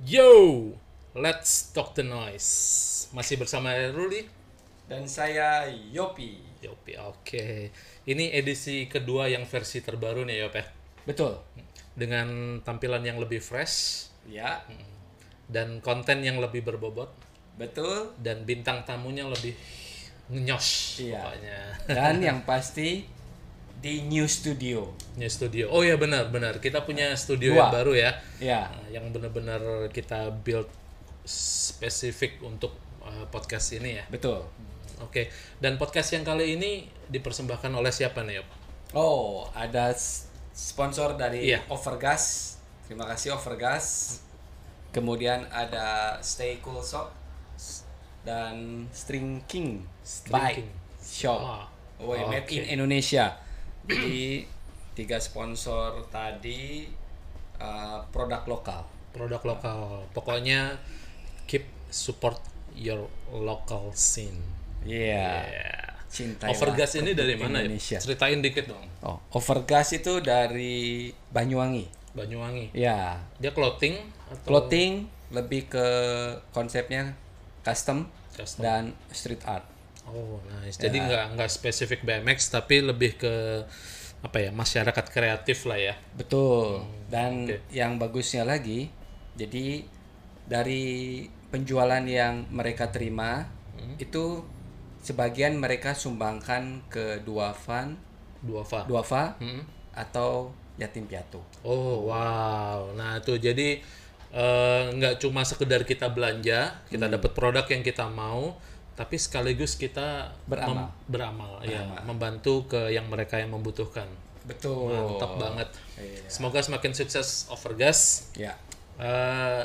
Yo, let's talk the noise. Masih bersama Ruli. Dan saya Yopi. Yopi, oke. Ini edisi kedua yang versi terbaru nih Yop ya. Betul. Dengan tampilan yang lebih fresh Ya, dan konten yang lebih berbobot betul. dan bintang tamunya lebih nyos Iya. pokoknya. Dan yang pasti di new studio. Punya studio. Oh ya benar benar. Kita punya studio Dua. yang baru ya. Ya, Nah, yang benar-benar kita build spesifik untuk uh, podcast ini ya. betul. Oke. Dan podcast yang kali ini dipersembahkan oleh siapa nih, Yop? Oh, ada sponsor dari Iya. Overgas. Terima kasih Overgas. Kemudian ada Stay Cool Shop dan String King String Bike King. Shop. Ah, Oh, made oke. in Indonesia. Jadi tiga sponsor tadi uh, produk lokal. Produk lokal. Pokoknya keep support your local scene. Iya. Yeah. Cintailah Overgas ini dari mana ya? Indonesia. Ceritain dikit dong. Oh, Overgas itu dari Banyuwangi. Banyuwangi. Ya, Dia clothing atau clothing lebih ke konsepnya custom, Custom. dan street art. Oh, nice. Ya. Jadi nggak nggak spesifik BMX tapi lebih ke apa ya masyarakat kreatif lah ya. Betul. Dan oke. yang bagusnya lagi, jadi dari penjualan yang mereka terima itu sebagian mereka sumbangkan ke duafan, Duafa. duafa Hmm. atau yatim piatu. Oh wow, nah itu jadi eh, nggak cuma sekedar kita belanja, kita Hmm. dapat produk yang kita mau, tapi sekaligus kita Beramal. mem- beramal, ya, membantu ke yang mereka yang membutuhkan. Betul. Mantap banget. Iya. Semoga semakin sukses Overgas. Ya. Eh,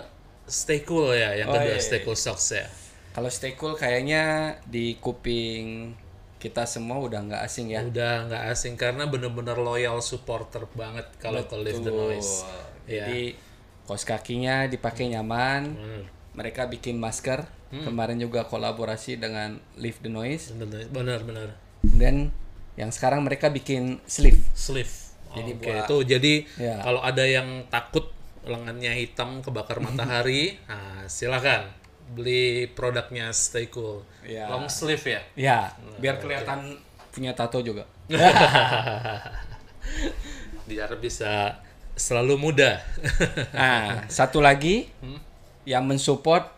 stay cool ya, yang Oh, kedua iya, stay iya. cool socks ya. Kalau stay cool kayaknya di kuping kita semua udah nggak asing ya. Udah nggak asing karena bener-bener loyal supporter banget kalau ke Live the Noise. Ya. Jadi kaos kakinya dipakai nyaman. Hmm. Mereka bikin masker. Kemarin juga kolaborasi dengan Live the Noise. Bener-bener. Dan yang sekarang mereka bikin sleeve. sleeve. Jadi Oke, buat- itu jadi Ya. kalau ada yang takut lengannya hitam kebakar matahari, nah silakan beli produknya Stay Cool. Ya. Long sleeve ya. Ya, biar kelihatan punya tato juga. Biar bisa selalu muda. Nah, satu lagi Hmm? yang mensupport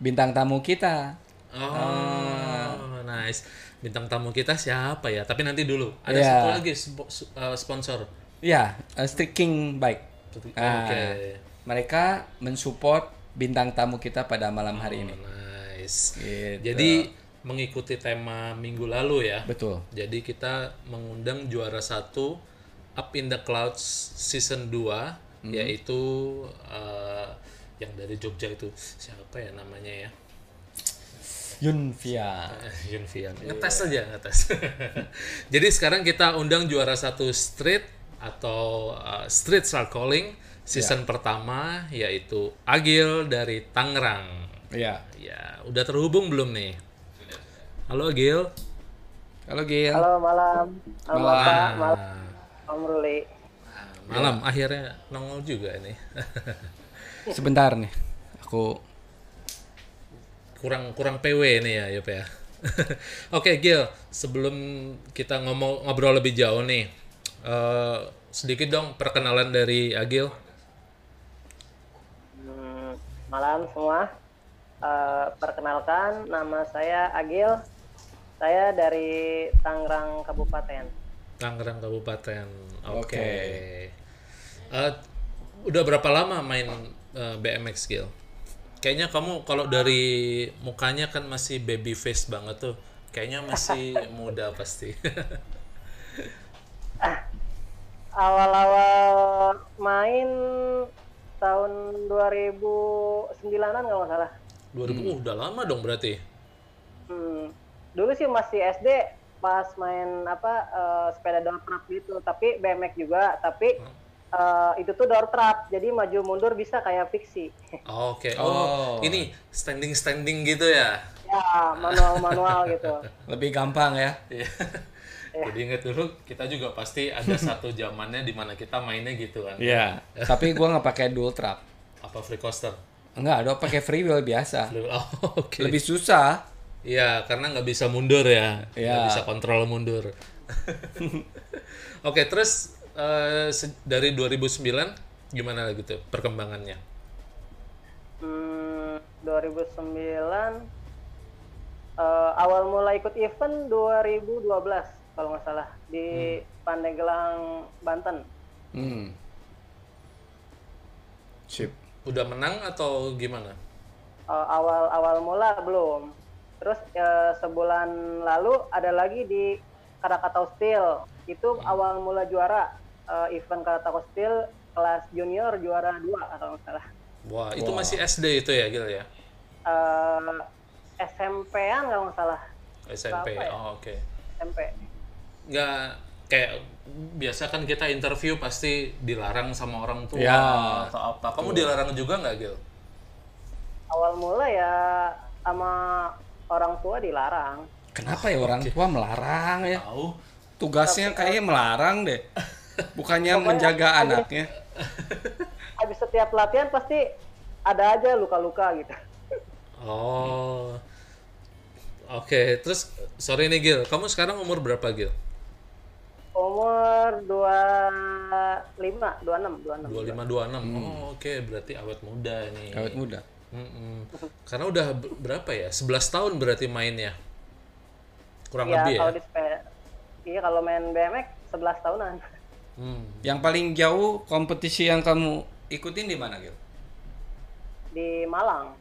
bintang tamu kita. oh, nice. Bintang tamu kita siapa ya? Tapi nanti dulu. Ada Ya. satu lagi uh, sponsor. Ya, uh, Streaking Bike. Oke. Nah, mereka mensupport bintang tamu kita pada malam hari ini. Nice. Gitu. Jadi mengikuti tema minggu lalu ya. Betul. Jadi kita mengundang juara satu Up in the Clouds season 2 Hmm. yaitu uh, yang dari Jogja itu siapa ya namanya ya? Yunvia. Eh, Yunfian. Iya. Ngetes aja, ngetes. Jadi sekarang kita undang juara satu street atau uh, street start calling season pertama yaitu Agil dari Tangerang. Iya. Ya, udah terhubung belum nih? Halo Agil. Halo Gil. Halo malam, halo Malam. Pak, malam Ah, Om Ruli. malam akhirnya nongol juga ini. Sebentar nih. Aku kurang kurang PW nih ya Yop ya. Oke Gil, sebelum kita ngomong ngobrol lebih jauh nih, eh, sedikit dong perkenalan dari Agil. Hmm, malam semua. Eh, perkenalkan, nama saya Agil. Saya dari Tangerang Kabupaten. Tangerang Kabupaten. Oke. Oke. Eh, udah berapa lama main eh, BMX Gil? Kayaknya kamu kalau dari mukanya kan masih baby face banget tuh. Kayaknya masih muda pasti. Awal-awal main tahun 2009-an kalau nggak salah. 2000 uh, udah lama dong berarti. Hmm, dulu sih masih SD pas main apa eh, sepeda door trap gitu, tapi BMX juga, tapi eh, itu tuh door trap, jadi maju mundur bisa kayak fiksi. Oke. Oh, Oh. ini standing standing gitu ya. ya manual-manual gitu. lebih gampang ya. Iya. Jadi inget dulu kita juga pasti ada satu zamannya di mana kita mainnya gitu kan. Iya. Tapi gua nggak pakai dual trap. Apa free coaster? Enggak, ada pakai free wheel biasa. Oh, oke. Lebih susah. Iya, karena nggak bisa mundur ya. Nggak Iya. bisa kontrol mundur. Oke, terus eh, se- dari 2009 gimana lagi tuh perkembangannya? Hmm, 2009 eh, awal mulai ikut event 2012 kalau nggak salah di Pandeglang Banten. Hmm. Sip. Udah menang atau gimana? Eh, awal awal mula belum. Terus eh, sebulan lalu ada lagi di Krakatau Steel. Itu awal mula juara eh, event Krakatau Steel kelas junior juara dua kalau nggak salah. Wah, itu masih SD itu ya, Gil ya? Eh, SMP-an kalau nggak salah. SMP. Ya? Oh, oke. SMP. Nggak kayak biasa kan kita interview pasti dilarang sama orang tua Ya, atau apa. Kamu dilarang juga nggak, Gil? Awal mula ya sama orang tua dilarang. Kenapa ya orang tua melarang ya? Tahu. Tugasnya kayaknya melarang deh. Bukannya menjaga anaknya. Habis setiap latihan pasti ada aja luka-luka gitu. Oh. Oke, terus sorry nih Gil, kamu sekarang umur berapa Gil? Umur 25, 26, 26. 25 26. Oh, oke, berarti awet muda nih. Awet muda. Mm-mm. Karena udah berapa ya? 11 tahun berarti mainnya. Kurang Iya, lebih ya. kalau di sepeda. Iya, kalau main BMX 11 tahunan. Hmm. Yang paling jauh kompetisi yang kamu ikutin di mana, Gil? Di Malang.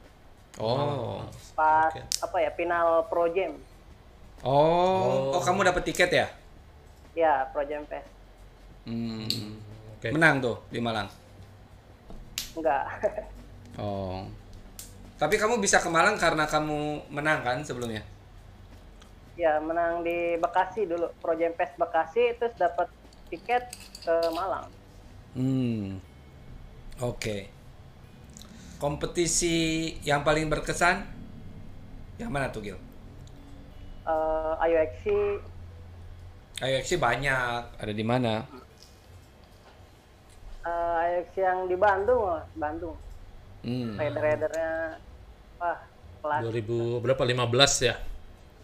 Oh. Pas Oke. apa ya, final Pro Jam. Oh, oh kamu dapat tiket ya? Ya, Pro Jam Fest. Hmm. Oke. Menang tuh di Malang. Enggak. Oh. Tapi kamu bisa ke Malang karena kamu menang kan sebelumnya? ya, menang di Bekasi dulu. Pro Jam Fest Bekasi terus dapat tiket ke Malang. Hmm. Oke. Kompetisi yang paling berkesan yang mana tuh, Gil? Eh IOXC Ayo sih banyak. Ada di mana? eh IOXC yang di Bandung, loh. Bandung. Hmm. Rider-ridernya wah, kelas 2000 berapa? 15 ya?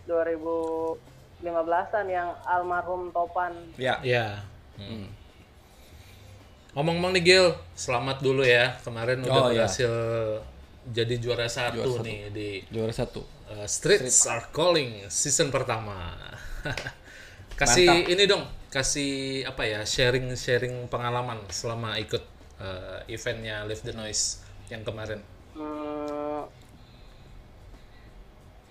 2015-an yang almarhum Topan. Ya. Iya. Hmm. Ngomong-ngomong nih Gil, selamat dulu ya. Kemarin udah Oh, iya. berhasil jadi juara satu nih di Juara satu. Uh, Streets Are Calling season pertama. kasih ini dong, kasih apa ya sharing-sharing pengalaman selama ikut uh, eventnya Live the Noise yang kemarin. Hmm,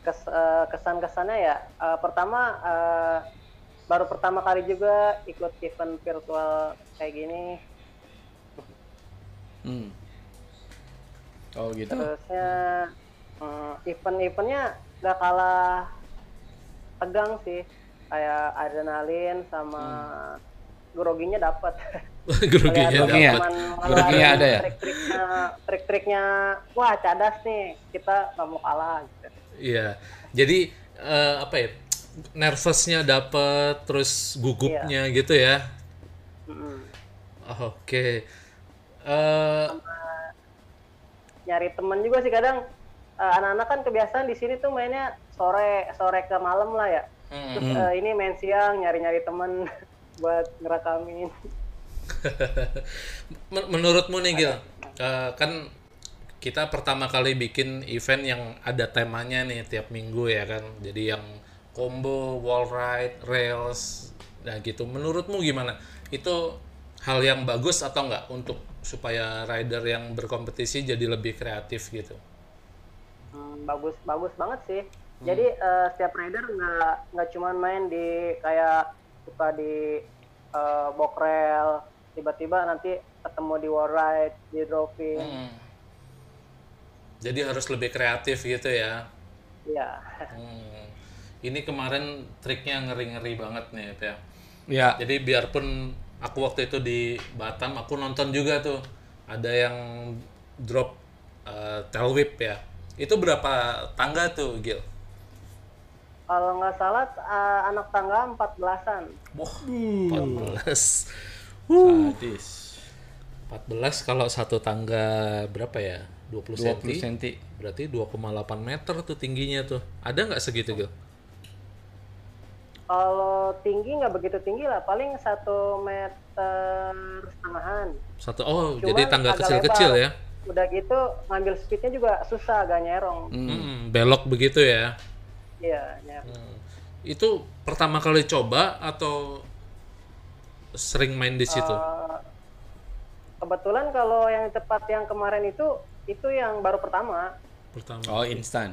kes, eh, kesan-kesannya ya eh, pertama eh, baru pertama kali juga ikut event virtual kayak gini Hmm. Oh gitu. terusnya hmm, event-eventnya gak kalah tegang sih kayak adrenalin sama groginya dapat Groginya dapat. Groginya ada ya? trik-triknya trik-triknya wah cadas nih kita nggak mau kalah gitu Iya. Jadi eh, apa ya? Nervousnya dapat, terus gugupnya gitu ya. Oh, Oke. Eh, nyari temen juga sih kadang eh, anak-anak kan kebiasaan di sini tuh mainnya sore sore ke malam lah ya hmm. terus eh, ini main siang nyari-nyari temen buat ngerekamin Men- menurutmu nih Gil, eh, kan kita pertama kali bikin event yang ada temanya nih tiap minggu ya kan. Jadi yang combo, wall ride, rails, nah gitu. Menurutmu gimana? Itu hal yang bagus atau enggak untuk supaya rider yang berkompetisi jadi lebih kreatif gitu? Hmm, bagus bagus banget sih jadi eh, setiap rider nggak nggak cuman main di kayak suka di eh, bokrel tiba-tiba nanti ketemu di wall ride di driving Hmm. Jadi harus lebih kreatif gitu ya. Iya Hmm. Ini kemarin triknya ngeri-ngeri banget nih ya. Ya. Jadi biarpun aku waktu itu di Batam, aku nonton juga tuh ada yang drop uh, tail whip ya. Itu berapa tangga tuh, Gil? kalau nggak salah eh, anak tangga 14-an Wah, Hmm. 14. Sadis. 14 kalau satu tangga berapa ya? 20 20 cm. cm. Berarti 2,8 meter tuh tingginya tuh. Ada nggak segitu, Gil? Kalau tinggi nggak begitu tinggi lah, paling satu meter setengahan. Satu oh, Cuman jadi tangga kecil-kecil lebar. ya. Udah gitu ngambil speednya juga susah, agak nyerong. Hmm, belok begitu ya. Iya, nyerong. Hmm. Itu pertama kali coba atau sering main di situ? Eh, kebetulan kalau yang tepat yang kemarin itu itu yang baru pertama. pertama. Oh, instan.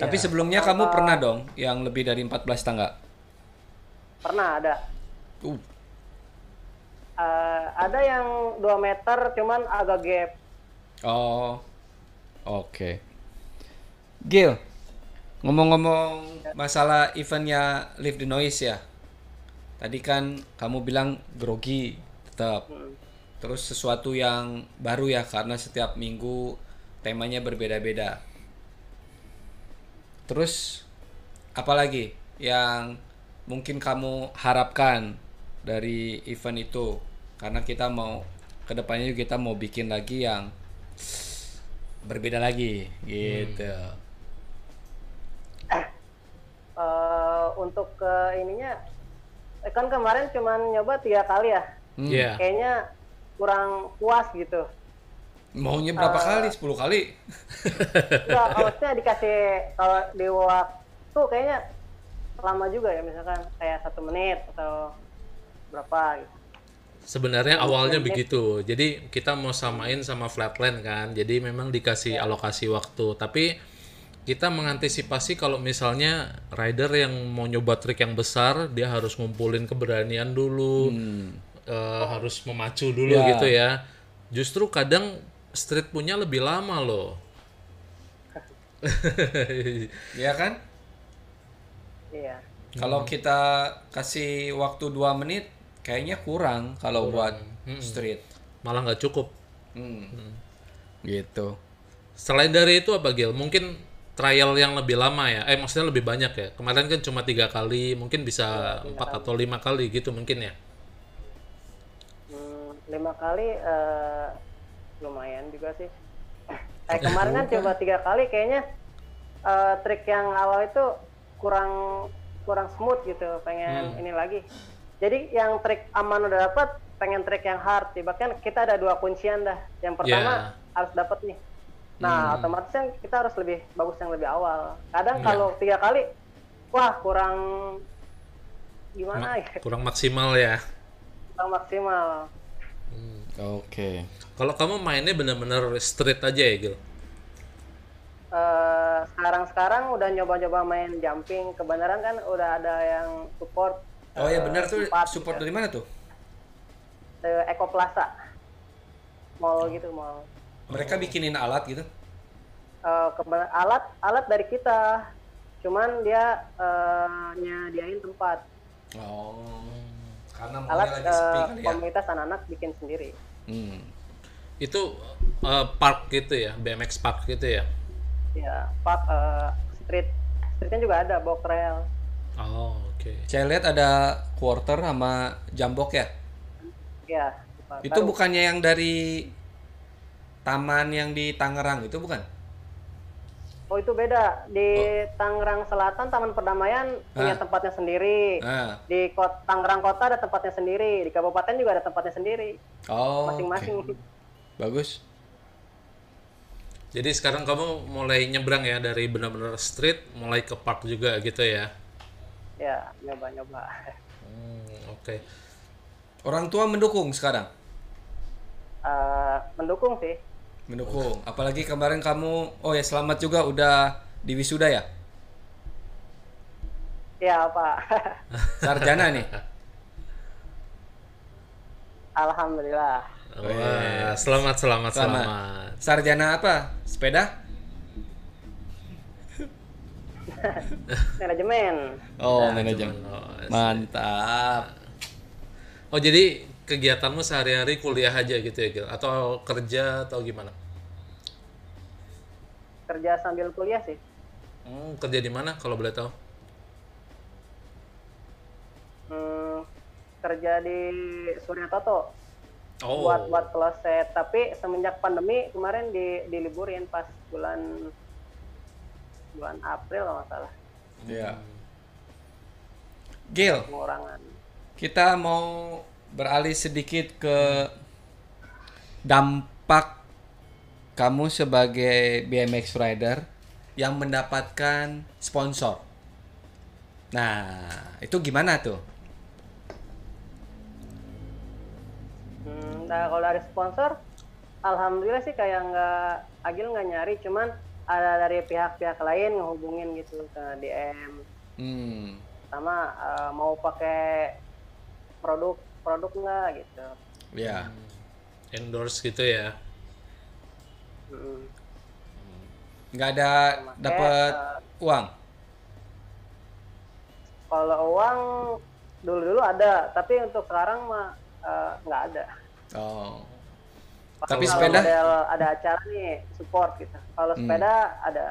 Ya, Tapi sebelumnya kamu pernah dong yang lebih dari 14 tangga? Pernah ada. Uh, Eh, ada yang 2 meter cuman agak gap. Oh, oke. Gil, ngomong-ngomong masalah eventnya Live the Noise ya. Tadi kan kamu bilang grogi tetap. Terus sesuatu yang baru ya karena setiap minggu temanya berbeda-beda. Terus apalagi yang mungkin kamu harapkan dari event itu? Karena kita mau ke depannya juga kita mau bikin lagi yang berbeda lagi gitu. Eh, untuk ke ininya eh, kan kemarin cuman nyoba tiga kali ya. Iya. Kayaknya kurang puas gitu. Maunya berapa kali? 10 kali? Enggak, maksudnya dikasih kalau di waktu kayaknya lama juga ya misalkan kayak satu menit atau berapa gitu. Sebenarnya awalnya begitu. Jadi kita mau samain sama flatland kan. Jadi memang dikasih alokasi waktu. Tapi kita mengantisipasi kalau misalnya rider yang mau nyoba trik yang besar, dia harus ngumpulin keberanian dulu, eh, harus memacu dulu Ya. gitu ya. Justru kadang street punya lebih lama loh. Iya kan? Iya. Kalau kita kasih waktu 2 menit kayaknya kurang kalau buat street. Malah nggak cukup. Hmm. Gitu. Selain dari itu apa Gil? Mungkin trial yang lebih lama ya? Eh maksudnya lebih banyak ya? Kemarin kan cuma tiga kali, mungkin bisa empat atau lima kali gitu mungkin ya? Hmm, lima kali eh, lumayan juga sih. Kayak kemarin kan coba tiga kali kayaknya eh, trik yang awal itu kurang kurang smooth gitu. Pengen ini lagi. Jadi yang trik aman udah dapat, pengen trik yang hard. Bahkan kita ada dua kuncian dah. Yang pertama harus dapat nih. Nah otomatis kan kita harus lebih bagus yang lebih awal. Kadang kalau tiga kali, wah kurang gimana ya? Kurang maksimal ya? Kurang maksimal. Oke. Kalau kamu mainnya bener-bener street aja ya Gil? Eh, sekarang-sekarang udah nyoba-nyoba main jumping kebenaran kan udah ada yang support Oh ya eh, benar tuh support gitu. dari mana tuh? Dari Eco Plaza mall gitu mall Mereka bikinin alat gitu. Eh, keben- alat alat dari kita cuman dia eh, nyediain tempat Oh. Karena alat lagi sepi kali ya. komunitas anak-anak bikin sendiri Hmm. Itu eh, park gitu ya? BMX park gitu ya? ya park eh, street streetnya juga ada box rail Oh oke. Saya lihat ada quarter sama jambok ya. ya Pak. Itu bukannya yang dari taman yang di Tangerang itu bukan? Oh itu beda di Tangerang Selatan Taman Perdamaian punya Ah. tempatnya sendiri Nah. di kota Tangerang Kota ada tempatnya sendiri, di kabupaten juga ada tempatnya sendiri, Oh. masing-masing. Bagus. Jadi sekarang kamu mulai nyebrang ya dari benar-benar street mulai ke park juga gitu ya? Ya, nyoba-nyoba. Hmm, oke. Orang tua mendukung sekarang. Eh, mendukung sih. Mendukung. Apalagi kemarin kamu, oh ya selamat juga udah di wisuda ya? Ya, Pak. Sarjana nih. Alhamdulillah. Wah, selamat, selamat, Selamat. selamat. Sarjana apa? Sepeda? Manajemen. Oh, manajemen. Oh, Mantap. Oh, jadi kegiatanmu sehari-hari kuliah aja gitu ya, Gil? Atau kerja atau gimana? Kerja sambil kuliah sih. Hmm, kerja di mana kalau boleh tahu? Hmm, kerja di Surya Toto. Oh. buat buat kloset tapi semenjak pandemi kemarin di diliburin pas bulan bulan April kalau nggak salah Iya. Gil, pengurangan kita mau beralih sedikit ke dampak kamu sebagai BMX rider yang mendapatkan sponsor. Nah, itu gimana tuh? Hmm, nah kalau dari sponsor, alhamdulillah sih kayak nggak Agil nggak nyari, cuman ada dari pihak-pihak lain ngehubungin gitu ke DM, Hmm. sama eh, mau pakai produk produk nggak gitu. Ya. Endorse gitu ya. Mm. Nggak ada dapat uang. Kalau uang dulu-dulu ada, tapi untuk sekarang mah eh, nggak ada. Oh. Tapi sepeda? model ada acara nih support gitu. Kalau sepeda ada.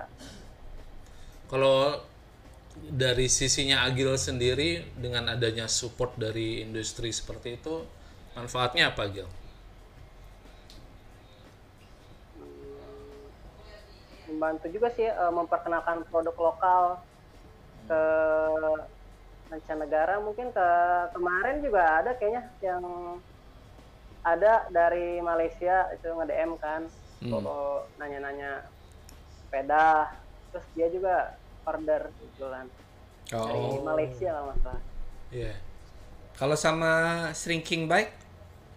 Kalau dari sisinya Agil sendiri dengan adanya support dari industri seperti itu, manfaatnya apa Agil? membantu juga sih eh, memperkenalkan produk lokal ke mancanegara. Mungkin ke kemarin juga ada kayaknya yang ada dari Malaysia itu nge-DM kan. Kalau nanya-nanya sepeda terus dia juga order kebetulan dari Oh. Malaysia lah masalah Iya. Kalau sama shrinking bike,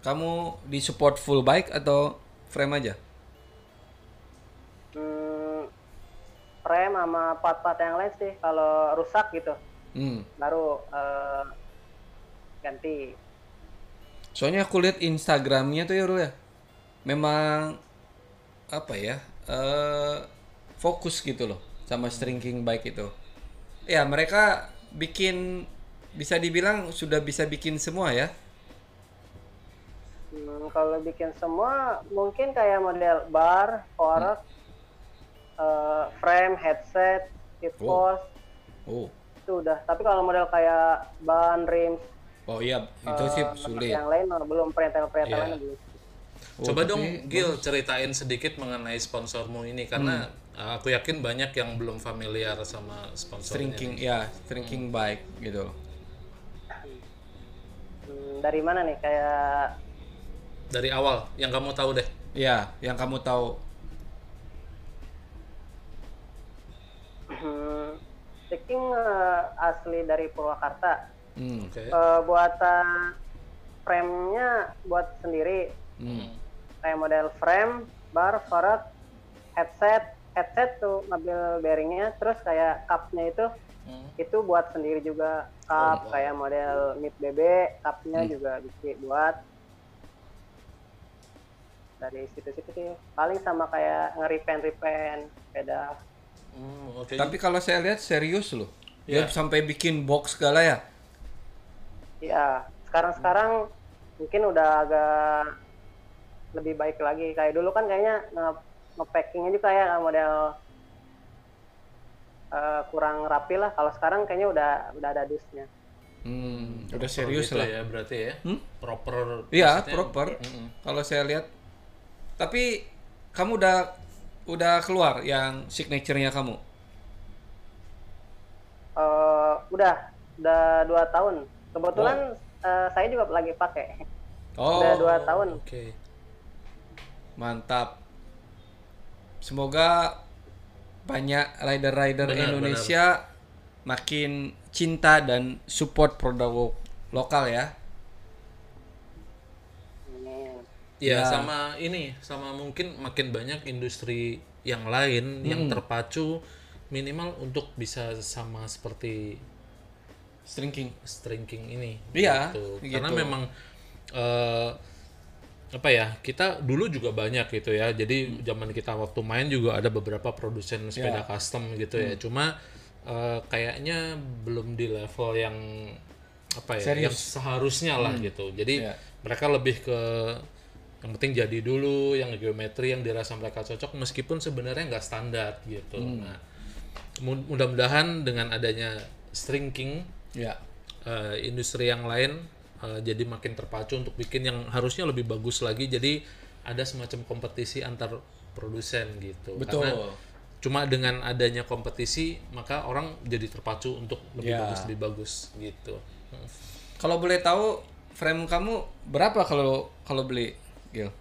kamu di support full bike atau frame aja? hmm, frame sama part-part yang lain sih kalau rusak gitu Hmm. baru eh, ganti Soalnya aku lihat Instagramnya tuh ya Ru ya. Memang apa ya? eh fokus gitu loh sama shrinking bike itu. Ya, mereka bikin bisa dibilang sudah bisa bikin semua ya. Hmm, kalau bikin semua mungkin kayak model bar, fork, eh, frame, headset, seat Oh. Oh. itu udah. Tapi kalau model kayak ban, rim, Oh iya, itu sih sulit. yang lain belum pretel-pretelan Iya. belum. Oh, Coba tapi dong Gil ceritain sedikit mengenai sponsormu ini karena uh, aku yakin banyak yang belum familiar sama sponsornya. shrinking ya, shrinking bike gitu. Hmm, dari mana nih kayak Dari awal yang kamu tahu deh. Ya, yang kamu tahu. hmm, sticking eh, asli dari Purwakarta. Hmm. Oke. Eh, buatan frame-nya buat sendiri. Hmm. kayak model frame, bar, fork, headset, headset tuh ngambil bearingnya, terus kayak cupnya itu Hmm. itu buat sendiri juga cup kayak model mid BB, cupnya juga bisa buat dari situ-situ sih paling sama kayak nge-repaint repaint sepeda Hmm, oke. Tapi kalau saya lihat serius loh. Iya. Dia sampai bikin box segala ya. ya sekarang-sekarang mungkin udah agak lebih baik lagi kayak dulu kan kayaknya nge- nge-packingnya juga kayak model eh, kurang rapi lah kalau sekarang kayaknya udah udah ada dusnya Hmm, udah Proper serius gitu lah. ya berarti ya. Hmm? Proper. Iya, proper. Mm-mm. Kalau saya lihat. Tapi kamu udah udah keluar yang signature-nya kamu. Eh, udah udah dua tahun kebetulan eh, saya juga lagi pakai Oh, udah dua tahun Oke. mantap. Semoga banyak rider-rider Benar, Indonesia makin cinta dan support produk lokal ya. Ya, Ya. sama ini, sama mungkin makin banyak industri yang lain yang Hmm. terpacu minimal untuk bisa sama seperti Shrinking. strinking ini. Iya, gitu. gitu. Karena memang eh, apa ya kita dulu juga banyak gitu ya. Jadi zaman kita waktu main juga ada beberapa produsen sepeda Ya. custom gitu ya. Cuma eh, kayaknya belum di level yang apa ya, yang Serius. seharusnya lah gitu. Jadi Ya. mereka lebih ke yang penting jadi dulu, yang geometri yang dirasa mereka cocok meskipun sebenarnya nggak standar gitu. Nah, mu- mudah-mudahan dengan adanya strinking Ya. eh, industri yang lain eh, jadi makin terpacu untuk bikin yang harusnya lebih bagus lagi. Jadi ada semacam kompetisi antar produsen gitu. Betul. Karena cuma dengan adanya kompetisi maka orang jadi terpacu untuk lebih Ya. bagus lebih bagus gitu. Hmm. Kalau boleh tahu frame kamu berapa kalau kalau beli, Gil?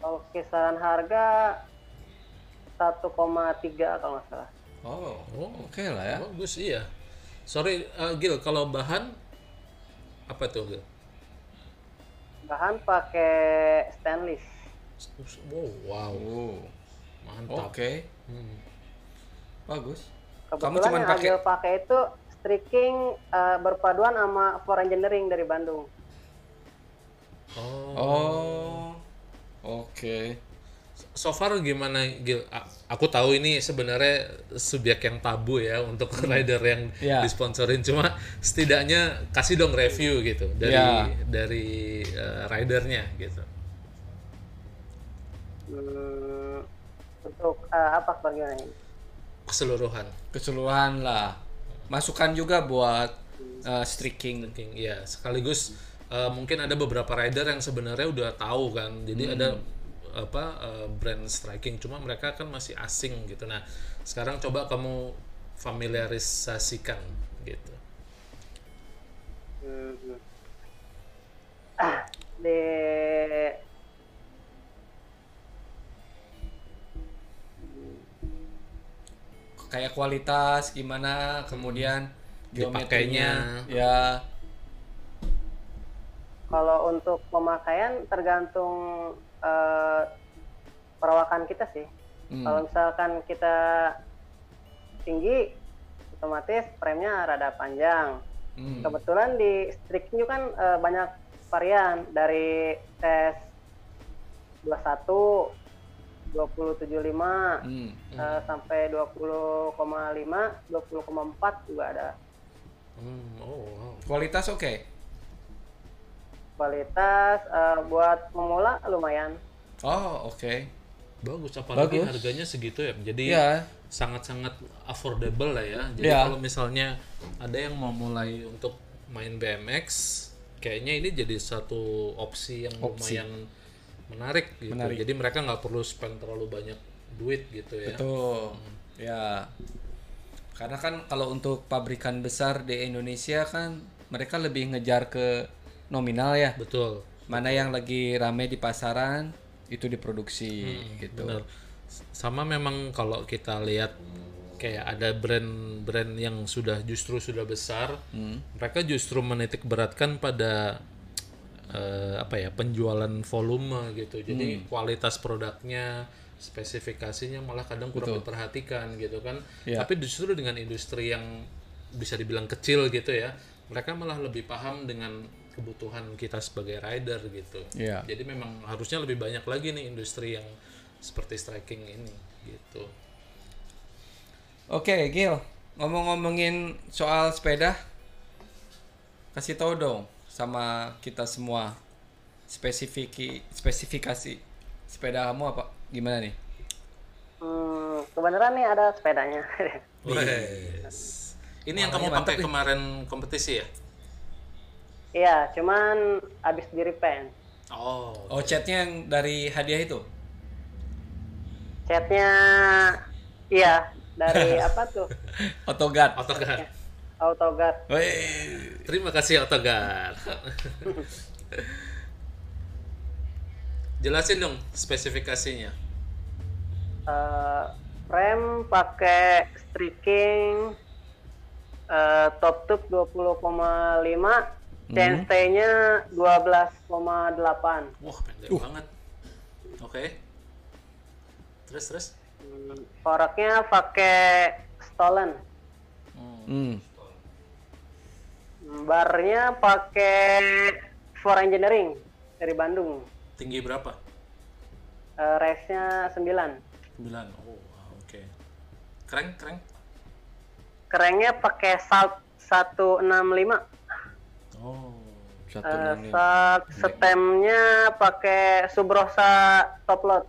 Kalau kisaran harga 1,3 kalau nggak salah. Oh, Oh. oke lah ya. Bagus iya. Sorry eh, Gil, kalau bahan apa tuh Gil? Bahan pakai stainless. Wow, wow, Oh, mantap. oke. Hmm. Bagus. Kamu Kebetulan cuman yang pakai Agil pakai itu streaking eh, berpaduan sama for engineering dari Bandung. Oh. Oh. Oke. So far gimana Gil? A- Aku tahu ini sebenarnya subjek yang tabu ya untuk rider yang Ya. disponsorin cuma setidaknya kasih dong review gitu dari Ya. dari eh, ridernya gitu. Hmm, untuk eh, apa bagaimana ini? Keseluruhan. Keseluruhan lah. Masukan juga buat uh, streaking. Ranking, ya sekaligus eh, mungkin ada beberapa rider yang sebenarnya udah tahu kan jadi ada apa eh, brand striking cuma mereka kan masih asing gitu nah sekarang coba kamu familiarisasikan gitu Hmm. Ah, Kayak kualitas gimana, kemudian geometrinya. Ya. kalau untuk pemakaian tergantung eh, perawakan kita sih. Hmm. Kalau misalkan kita tinggi, otomatis frame-nya rada panjang. Hmm. Kebetulan di streaking juga kan eh, banyak varian dari tes 21, 2075, Hmm. eh, sampai 20,5, 20,4 juga ada. Hmm, oh wow Kualitas oke. Kualitas eh, buat pemula lumayan. Oh, oke. bagus apalagi Bagus. harganya segitu ya jadi Ya. sangat-sangat affordable lah ya jadi Ya. kalau misalnya ada yang mau mulai untuk main BMX kayaknya ini jadi satu opsi yang Opsi. lumayan menarik gitu Menarik. jadi mereka nggak perlu spend terlalu banyak duit gitu ya Betul. Ya. Karena kan kalau untuk pabrikan besar di Indonesia kan mereka lebih ngejar ke nominal ya. betul Mana yang lagi rame di pasaran itu diproduksi gitu. benar sama memang kalau kita lihat kayak ada brand-brand yang sudah justru sudah besar Hmm. mereka justru menitik beratkan pada eh, apa ya penjualan volume gitu jadi Hmm. kualitas produknya spesifikasinya malah kadang kurang diperhatikan gitu kan Ya. tapi justru dengan industri yang bisa dibilang kecil gitu ya mereka malah lebih paham dengan kebutuhan kita sebagai rider gitu Iya. jadi memang harusnya lebih banyak lagi nih industri yang seperti striking ini gitu Oke, Gil. Ngomong-ngomongin soal sepeda, kasih tahu dong sama kita semua spesifiki spesifikasi sepeda kamu apa gimana nih? Hmm, kebenaran nih ada sepedanya. Wes. Ini yang kamu pakai kemarin kompetisi ya? Iya, cuman habis di repaint. Oh, Oh, chatnya yang dari hadiah itu? Catnya, iya dari apa tuh? Autoguard. Autogar. Autoguard. Wih. Terima kasih Autogar. Jelasin dong spesifikasinya. Eh, frame pakai streaking eh, top tube 20,5 chainstay-nya 12,8 Wah, pendek Uh. banget. Oke. Terus terus. Hmm, koreknya pakai stolen Hmm. barnya pakai for engineering dari Bandung Tinggi berapa? Eh, race-nya 9 9. Oh, wow, oke. Keren, keren. kerennya pakai salt 165 Oh. Satu Eh, lima. salt stemnya pakai Subrosa top load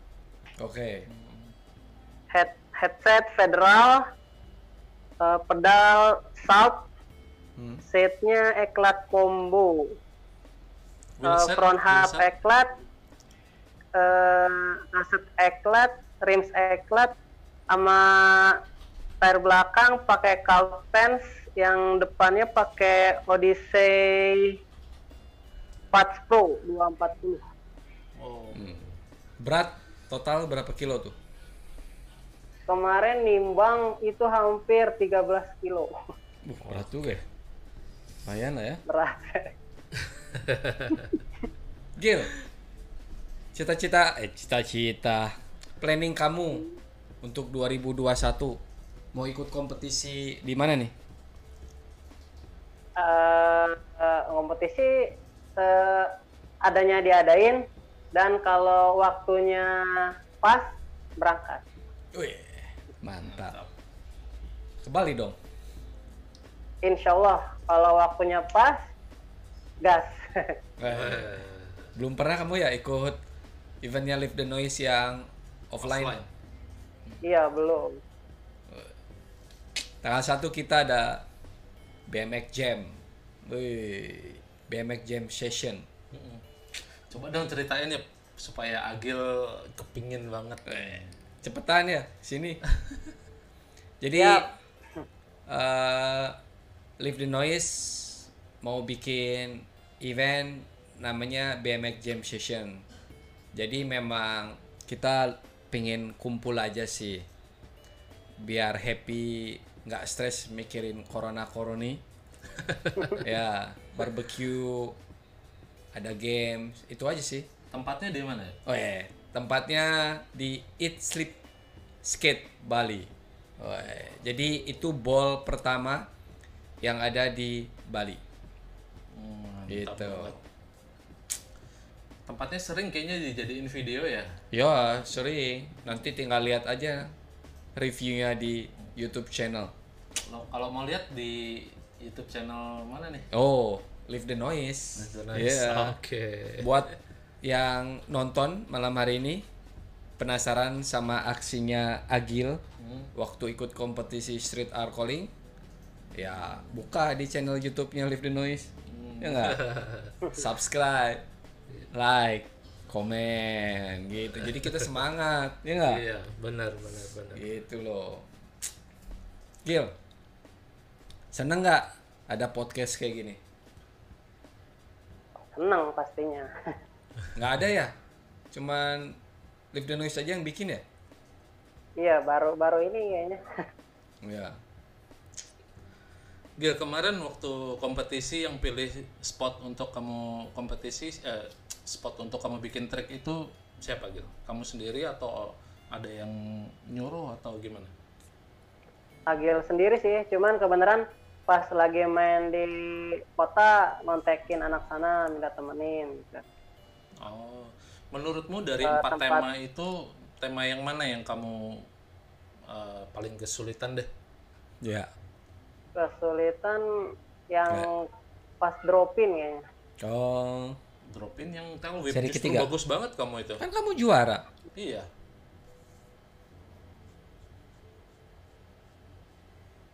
Oke. head headset federal eh, pedal salt setnya eklat combo Eh, set, front half set. eklat eh kaset eklat rims eklat sama tire belakang pakai pants yang depannya pakai Odyssey Patch Pro 240 Oh. Berat total berapa kilo tuh? kemarin nimbang itu hampir 13 kilo Uh, berat juga ya. Lumayan lah ya. berat Gil, cita-cita, eh cita-cita, planning kamu untuk 2021 mau ikut kompetisi di mana nih? Eh eh, kompetisi eh, adanya diadain dan kalau waktunya pas berangkat. Wih, mantap. Ke Bali dong. Insya Allah kalau waktunya pas gas. Eh, belum pernah kamu ya ikut eventnya Live the Noise yang offline? Offline. iya belum. Tanggal satu kita ada BMX Jam. Wih, BMX Jam Session. Coba dong ceritain ya supaya Agil kepingin banget. Eh, cepetan ya sini. Jadi Siap. eh, Live the Noise mau bikin event namanya BMX Jam Session. Jadi memang kita pengen kumpul aja sih biar happy nggak stres mikirin corona koroni ya barbecue ada games itu aja sih Tempatnya di mana ya? Oh ya, tempatnya di Eat Sleep Skate Bali. Oh, iya. jadi itu ball pertama yang ada di Bali. Hmm, Gitu. banget. Tempatnya sering kayaknya dijadiin video ya. Ya, sering. Nanti tinggal lihat aja reviewnya di YouTube channel. Kalau- Kalau mau lihat di YouTube channel mana nih? Oh, Live the Noise. Iya. Oke. Buat yang nonton malam hari ini penasaran sama aksinya Agil waktu ikut kompetisi Street Art Calling ya buka di channel YouTube-nya Live the Noise ya nggak subscribe like komen gitu jadi kita semangat ya nggak Iya, benar benar benar. gitu loh Gil seneng nggak ada podcast kayak gini Senang pastinya. nggak ada ya cuman Live the Noise aja yang bikin ya iya baru baru ini kayaknya. ya Gil, kemarin waktu kompetisi yang pilih spot untuk kamu kompetisi eh, spot untuk kamu bikin track itu siapa Gil? Kamu sendiri atau ada yang nyuruh atau gimana? Agil sendiri sih, cuman kebenaran pas lagi main di kota nontekin anak sana minta temenin. gitu. Oh, menurutmu dari Eh, empat tempat- tema itu tema yang mana yang kamu eh, paling kesulitan deh? ya Kesulitan yang pas dropin kayaknya. oh Dropin yang whip Seri justru ketiga. bagus banget kamu itu. kan kamu juara Iya.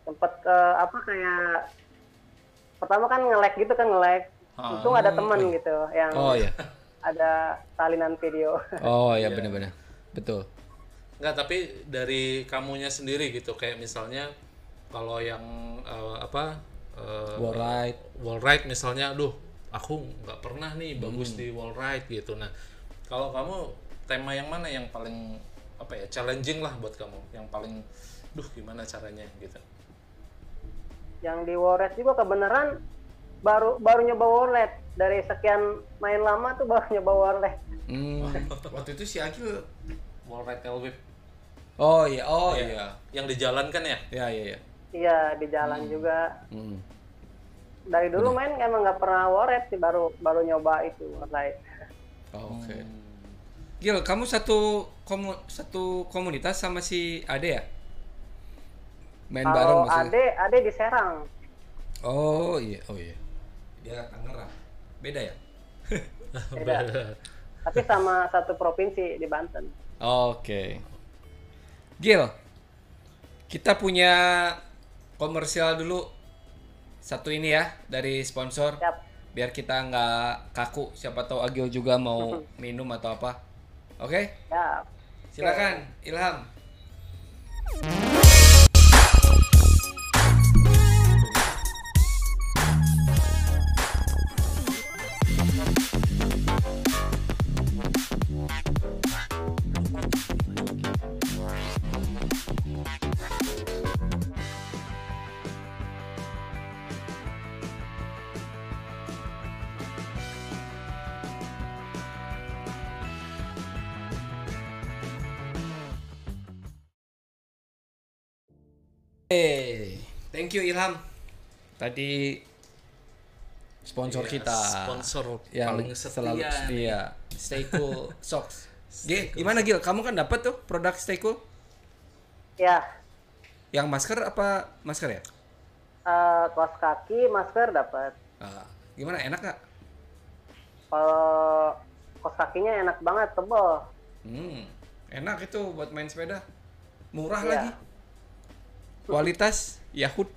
Sempet eh, apa kayak pertama kan nge-lag gitu kan nge-lag. Ah. Untung ada temen gitu yang oh ya ada salinan video. oh ya benar-benar betul Enggak, tapi dari kamunya sendiri gitu kayak misalnya kalau yang eh, apa eh, wall ride wall ride misalnya, aduh, aku nggak pernah nih bagus Hmm. di wall ride gitu. Nah, kalau kamu tema yang mana yang paling apa ya challenging lah buat kamu, yang paling, duh gimana caranya gitu. Yang di Warred juga kebenaran baru baru nyoba Warred dari sekian main lama tuh baru nyoba Warred. Hmm, waktu itu si ride tail whip oh iya. Oh iya. yang di jalan kan ya? ya iya ya Iya di jalan juga. Hmm. Dari dulu main emang nggak pernah Warred sih baru baru nyoba itu Warred. Oh, oke. Gil kamu satu komu satu komunitas sama si Ade ya main bareng Kalau maksudnya Ade Ade di Serang. oh iya oh iya dia Tangerang beda ya Beda. Tapi sama satu provinsi di Banten. Oke. Gil, kita punya komersial dulu satu ini ya dari sponsor. Siap. Biar kita nggak kaku. Siapa tahu Agil juga mau minum atau apa. Oke? Siap. Silakan Ilham. Thank you Ilham. Tadi sponsor Iya, kita sponsor yang paling setia selalu setia. Stay cool socks. Gil, gimana Gil? Kamu kan dapat tuh produk Stay Cool? Ya. Yang masker apa masker ya? eh kaos kaki, masker dapat. Ah, gimana? Enak gak? Kalau kaos kakinya enak banget, tebel. Hmm, enak itu buat main sepeda. Murah Iya. lagi. Kualitas Yahut.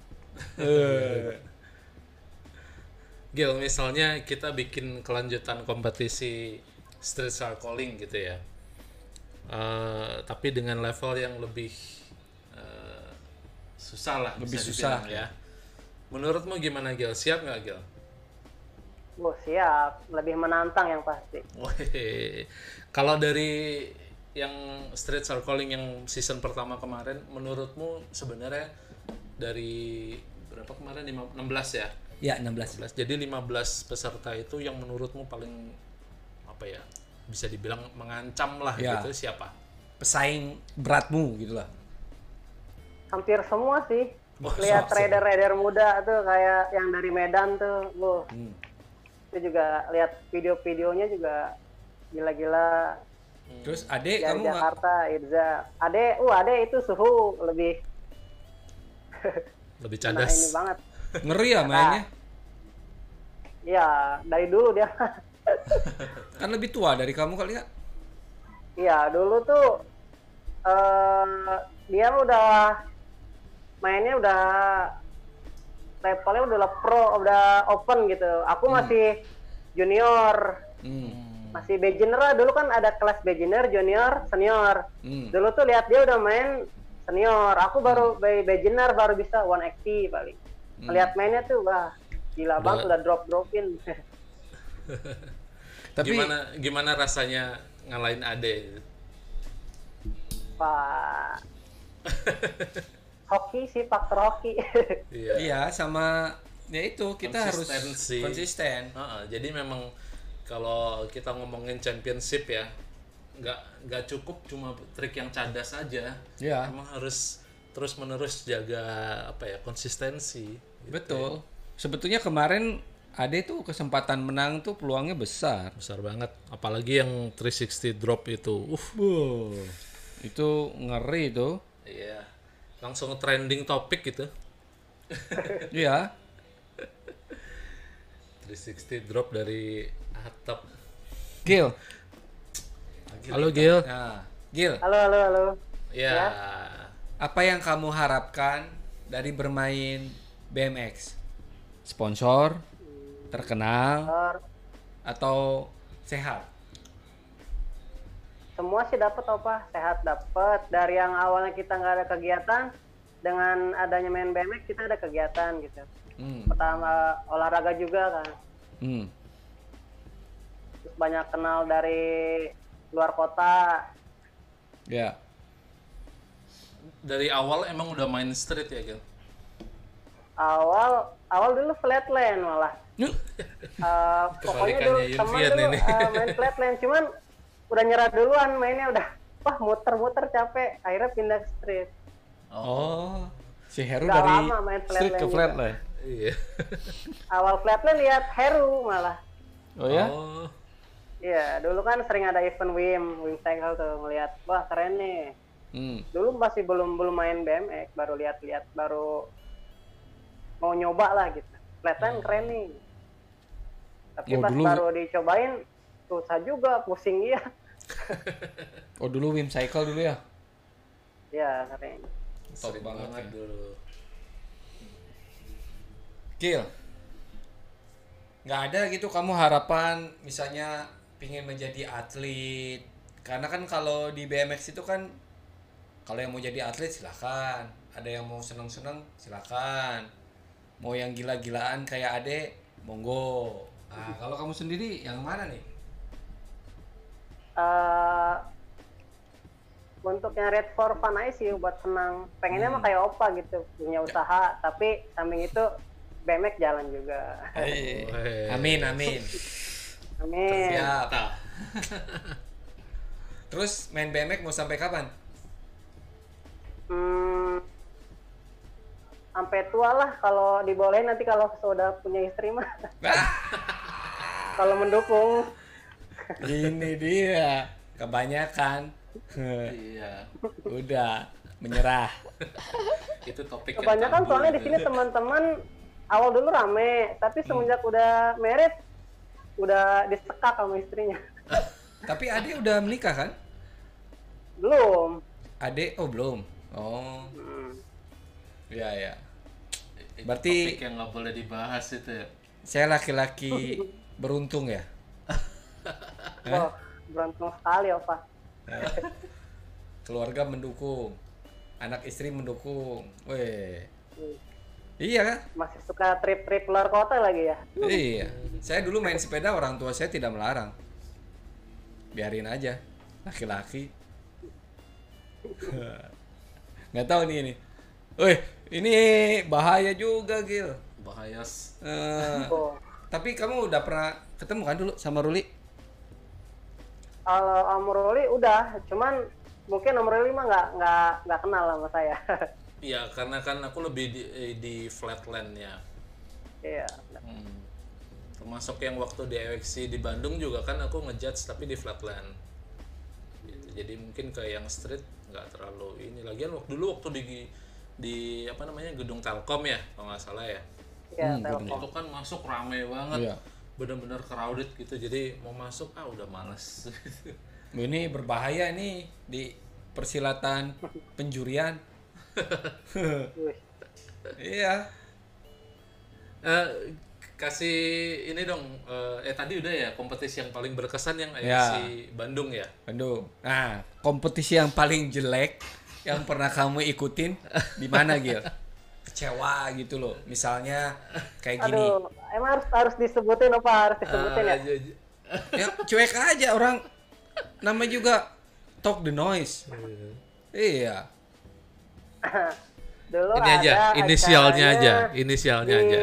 Eh, Gil, misalnya kita bikin kelanjutan kompetisi street cycling gitu ya. Eh, tapi dengan level yang lebih eh, susah lah. Lebih bisa susah, dibilang ya. Menurutmu gimana Gil? Siap nggak Gil? Oh, siap. Lebih menantang yang pasti. Wih, kalau dari yang street cycling yang season pertama kemarin, menurutmu sebenarnya dari berapa kemarin? Lima- 16 ya? ya 16. 15. Jadi 15 peserta itu yang menurutmu paling apa ya? Bisa dibilang mengancam lah Ya. gitu siapa? Pesaing beratmu gitu lah. Hampir semua sih. Oh, Lihat rider-rider muda tuh kayak yang dari Medan tuh. Wuh, Hmm. itu juga lihat video-videonya juga gila-gila. Terus Ade kamu Jakarta, Irza. Ade, uh Ade itu suhu lebih Lebih nah cadas. ini banget. ngeri ya mainnya? Iya, dari dulu dia. Kan lebih tua dari kamu kali ya? Iya, dulu tuh eh dia udah mainnya udah levelnya udah pro, udah open gitu. Aku masih junior, Hmm. masih beginner lah. Dulu kan ada kelas beginner, junior, senior. Hmm. Dulu tuh lihat dia udah main senior. Aku baru be- beginner baru bisa 180 paling. Lihat mainnya tuh wah gila banget udah drop dropin. Tapi Gimana gimana rasanya ngalahin Ade? Pak hoki sih faktor hoki. Iya. iya sama ya itu kita harus konsisten. Heeh, jadi memang kalau kita ngomongin championship ya, nggak nggak cukup cuma trik yang cadas saja. Iya. Emang harus terus menerus jaga apa ya konsistensi. gitu Betul. Sebetulnya kemarin Ade tuh kesempatan menang tuh peluangnya besar. Besar banget. Apalagi yang 360 drop itu. Uh, Itu ngeri tuh. iya. Langsung trending topik gitu. Iya. 360 drop dari atap. Gil. Halo Gil. Nah, Gil, halo halo halo. Ya. apa yang kamu harapkan dari bermain BMX? Sponsor, terkenal, Or, atau sehat? semua sih dapat apa sehat dapat dari yang awalnya kita nggak ada kegiatan dengan adanya main BMX kita ada kegiatan gitu Hmm. pertama olahraga juga kan Hmm. terus banyak kenal dari luar kota Ya. Dari awal emang udah main street ya Gil? awal awal dulu flatland malah Eh, pokoknya dulu teman dulu ini. eh, main flatland cuman udah nyerah duluan mainnya udah wah muter-muter capek akhirnya pindah ke street Oh, si Heru Udah dari lama main street ke flatland flatland. Iya. awal flatland lihat Heru malah Oh ya? Oh. Iya, dulu kan sering ada event WIM, WIM Cycle tuh ngeliat, wah keren nih. Hmm. Dulu masih belum belum main BMX, baru lihat-lihat, baru mau nyoba lah gitu. Flatland keren nih. Tapi Oh, pas dulu- baru dicobain, susah juga, pusing iya. Oh dulu Wim Cycle dulu ya? Ya, keren. Top Sering banget banget ya. dulu. Gil. Nggak ada gitu kamu harapan misalnya pingin menjadi atlet. Karena kan kalau di BMX itu kan kalau yang mau jadi atlet silakan. Ada yang mau seneng-seneng silakan. Mau yang gila-gilaan kayak Ade monggo. Nah, kalau kamu sendiri yang mana nih? Eh, untuk yang red for fun aja sih buat senang pengennya mah kayak opa gitu punya usaha tapi samping itu BMX jalan juga Weh. Amin, amin. Amin Siap. Terus main BMX mau sampai kapan? hmm, sampai tua lah kalau dibolehin nanti kalau sudah punya istri mah Ah, kalau mendukung ini dia. Kebanyakan. Iya. Udah menyerah. Itu topik kebanyakan soalnya di sini teman-teman awal dulu rame tapi semenjak udah merit udah disekak sama istrinya Tapi Ade udah menikah kan? belum Ade oh belum. Oh, Hmm. ya ya. Itu Berarti- topik yang nggak boleh dibahas itu ya. Saya laki-laki beruntung ya. Wah, beruntung sekali Opa Keluarga mendukung. Anak istri mendukung. Weh. Hmm. Iya kan? masih suka trip-trip luar kota lagi ya Iya. Saya dulu main sepeda orang tua saya tidak melarang. Biarin aja. Laki-laki. Nggak tahu nih ini. Wih, ini bahaya juga, Gil. Bahaya. oh. tapi kamu udah pernah ketemu kan dulu sama Ruli? kalau Om Ruli udah cuman mungkin Om Ruli mah nggak nggak nggak kenal sama saya Iya, karena kan aku lebih di, eh, di flatlandnya. iya Hmm. Termasuk yang waktu di EXC di Bandung juga kan aku ngejudge tapi di flatland. Gitu. Jadi mungkin ke yang street nggak terlalu ini. Lagian waktu dulu waktu di di apa namanya gedung Telkom ya kalau nggak salah ya. iya Hmm, Telkom Itu kan masuk rame banget. Iya. Bener-bener crowded gitu. Jadi mau masuk ah udah males. Ini berbahaya nih di persilatan penjurian. Iya. Eh, kasih ini dong eh, eh tadi udah ya kompetisi yang paling berkesan yang Ya. EXC Bandung ya. Bandung. Nah, kompetisi yang paling jelek yang pernah kamu ikutin di mana, Gil? Kecewa gitu loh. Misalnya kayak gini. aduh emang harus harus disebutin apa harus disebutin ya j- j- Ya, cuek aja orang nama juga talk the noise. Iya. dulu ini aja inisialnya aja inisialnya di, aja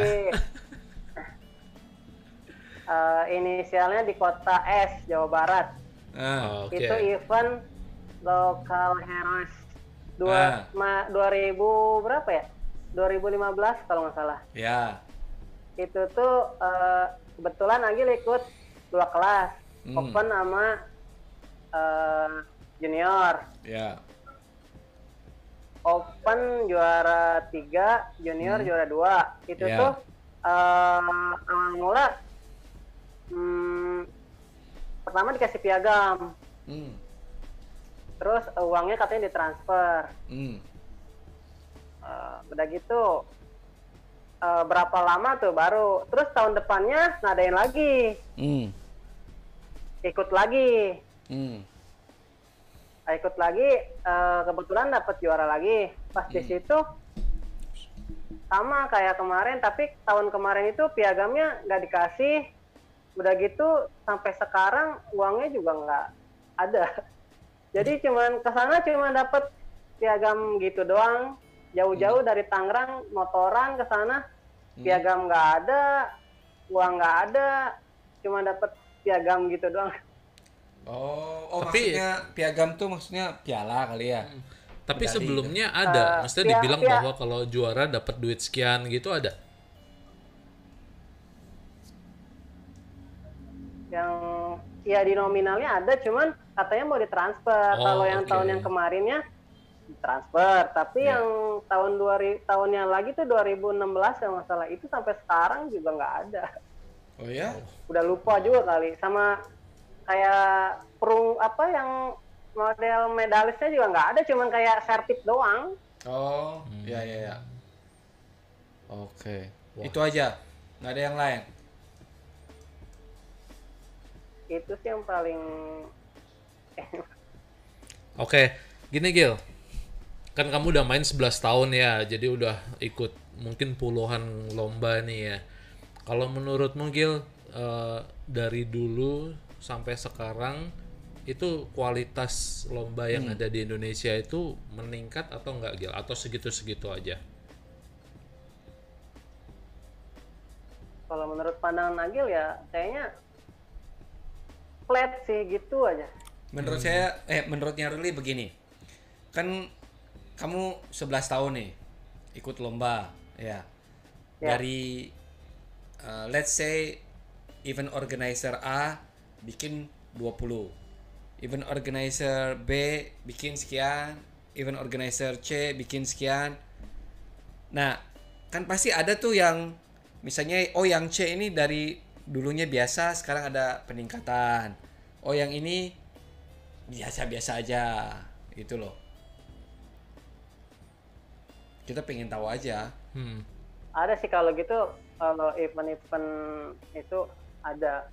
eh, inisialnya di kota S Jawa Barat Nah, oke itu event lokal heroes Ah. dua ma, 2000 berapa ya 2015 kalau nggak salah ya. itu tuh eh, kebetulan Agil ikut dua kelas Hmm. open sama eh, junior Ya. Open juara tiga junior juara dua itu Ya. tuh eh, awal mula hmm, pertama dikasih piagam Hmm. terus uangnya katanya ditransfer Hmm. Eh, udah gitu eh, berapa lama tuh baru terus tahun depannya ngadain lagi Hmm. ikut lagi Hmm. Nah, ikut lagi eh, kebetulan dapat juara lagi. Pas di situ sama kayak kemarin tapi tahun kemarin itu piagamnya nggak dikasih. Udah gitu sampai sekarang uangnya juga nggak ada. Jadi cuman ke sana cuma dapat piagam gitu doang. Jauh-jauh dari Tangerang motoran ke sana piagam nggak ada uang nggak ada cuma dapat piagam gitu doang Oh, oh Tapi- maksudnya piagam tuh maksudnya piala kali ya. tapi Medali sebelumnya ada. Eh, maksudnya pia- dibilang pia- bahwa kalau juara dapat duit sekian gitu ada? Yang ya di nominalnya ada cuman katanya mau ditransfer. Oh, kalau yang oke. tahun yang kemarinnya ditransfer. Tapi Ya. yang tahun 2000 tahun yang lagi tuh 2016 kalau nggak salah. Itu sampai sekarang juga nggak ada. Oh ya? udah lupa juga kali. Sama kayak perung apa yang model medalisnya juga nggak ada cuman kayak sertip doang Oh, ya ya ya. Oke. Itu aja. Nggak ada yang lain. itu sih yang paling Oke, gini Gil. Kan kamu udah main 11 tahun ya, jadi udah ikut mungkin puluhan lomba nih ya. Kalau menurutmu Gil, eh, dari dulu sampai sekarang itu kualitas lomba yang ada di Indonesia itu meningkat atau enggak Gil? Atau segitu-segitu aja? kalau menurut pandangan Nagil ya kayaknya flat sih gitu aja Menurut saya, eh menurutnya Ruli begini. Kan kamu 11 tahun nih ikut lomba, ya. Ya. Dari uh, let's say event organizer A bikin 20. Event organizer B bikin sekian, event organizer C bikin sekian. Nah, kan pasti ada tuh yang misalnya oh yang C ini dari dulunya biasa sekarang ada peningkatan. Oh yang ini biasa-biasa aja gitu loh. Kita pengen tahu aja. Hmm. ada sih kalau gitu kalau event-event itu ada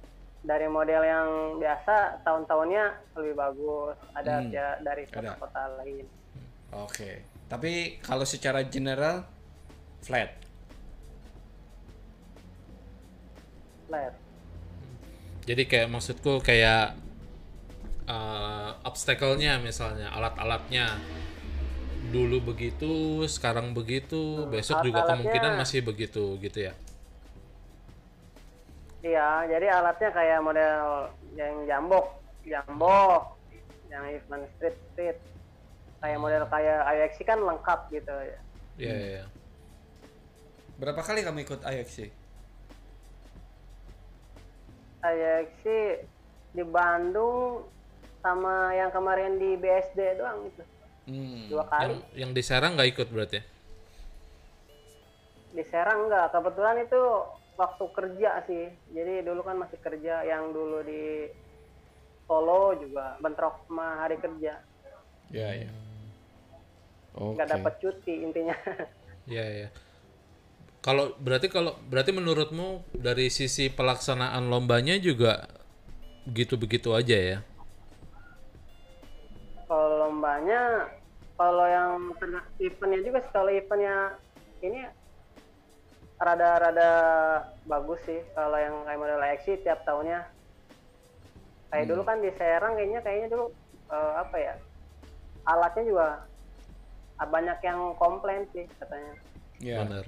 dari model yang biasa tahun-tahunnya lebih bagus ada Hmm, ya dari ada. kota-kota lain Oke. Tapi kalau secara general flat. flat Jadi kayak maksudku kayak eh, obstacle-nya misalnya alat-alatnya dulu begitu, sekarang begitu, besok juga alat-alatnya- kemungkinan masih begitu gitu ya. Iya jadi alatnya kayak model yang jambok jambok yang event street street kayak model kayak IXC kan lengkap gitu ya Iya, iya, iya. Berapa kali kamu ikut IXC? IXC di Bandung sama yang kemarin di BSD doang itu Hmm. dua Yang kali yang di Serang nggak ikut berarti? ya? di Serang enggak kebetulan itu waktu kerja sih jadi dulu kan masih kerja yang dulu di Solo juga bentrok sama hari kerja Ya, ya. Oke. nggak dapat cuti intinya Iya, iya. Kalau berarti kalau berarti menurutmu dari sisi pelaksanaan lombanya juga begitu-begitu aja ya? kalau lombanya kalau yang eventnya juga sih kalau eventnya ini rada-rada bagus sih kalau yang kayak model IXC tiap tahunnya kayak dulu kan di Serang kayaknya kayaknya dulu eh, apa ya alatnya juga banyak yang komplain sih katanya Ya. Benar.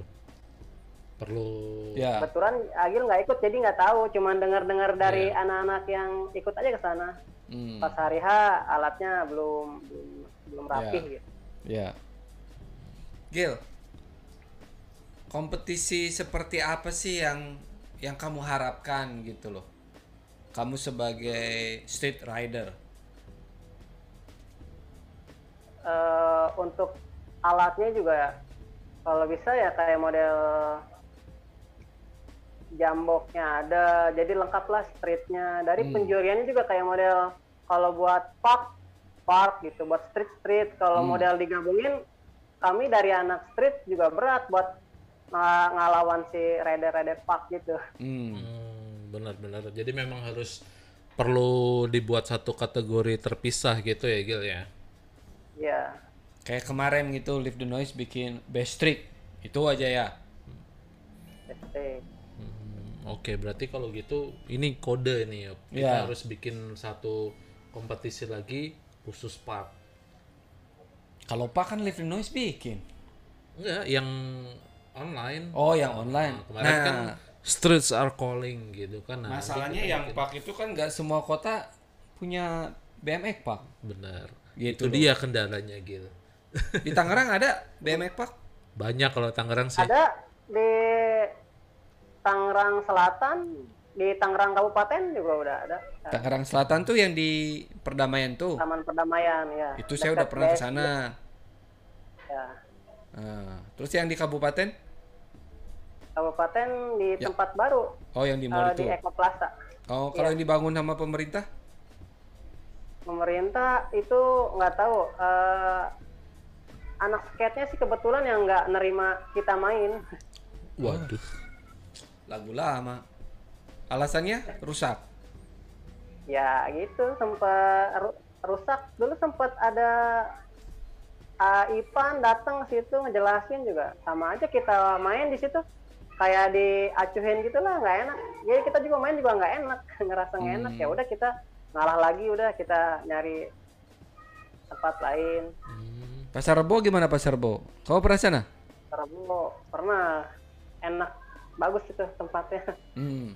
Perlu Ya. kebetulan Agil nggak ikut jadi nggak tahu cuman dengar-dengar dari anak-anak yang ikut aja ke sana Hmm. pas hari H alatnya belum belum belum rapih Ya. gitu Ya. Gil. Kompetisi seperti apa sih yang yang kamu harapkan gitu loh? Kamu sebagai street rider. eh, untuk alatnya juga kalau bisa ya kayak model jamboknya ada jadi lengkap lah streetnya dari penjuriannya juga kayak model kalau buat park park gitu buat street street kalau model digabungin kami dari anak street juga berat buat nga- ngalawan si rider rider park gitu Hmm. Hmm, benar-benar. Jadi memang harus perlu dibuat satu kategori terpisah gitu ya, Gil ya. ya Kayak kemarin gitu Live the Noise bikin best trick. Itu aja ya. pasti. Hmm, Oke, berarti kalau gitu ini kode nih ya. Kita Ya. harus bikin satu kompetisi lagi khusus part. Kalau Pak kan Live the Noise bikin. Enggak, yang online. Oh, yang online. Kemarin Nah, kan streets are calling gitu kan. Nah, masalahnya yang Pak itu kan nggak semua kota punya BMX Pak. benar. Gitu Itu dia kendalanya, Gil. Di Tangerang ada BMX Pak? Banyak kalau Tangerang sih. ada di Tangerang Selatan di Tangerang Kabupaten juga udah ada Tangerang Selatan tuh yang di Perdamaian tuh. Taman Perdamaian ya Itu saya udah Dekat pernah ke sana. ya. Nah, terus yang di kabupaten? Kabupaten di tempat baru Oh, yang di eh, mall di itu. Eko Plaza Oh, kalau yang dibangun sama pemerintah? pemerintah itu nggak tahu eh, anak skate-nya sih kebetulan yang nggak nerima kita main Waduh. lagu lama. Alasannya rusak. ya gitu sempat ru- rusak dulu sempat ada uh, Ipan datang ke situ ngejelasin juga sama aja kita main di situ kayak diacuhin gitu lah nggak enak jadi kita juga main juga nggak enak ngerasa nggak enak ya udah kita ngalah lagi udah kita nyari tempat lain Hmm. Pasar Rebo gimana Pasar Rebo? Kau pernah sana? Terus pernah enak bagus itu tempatnya Hmm.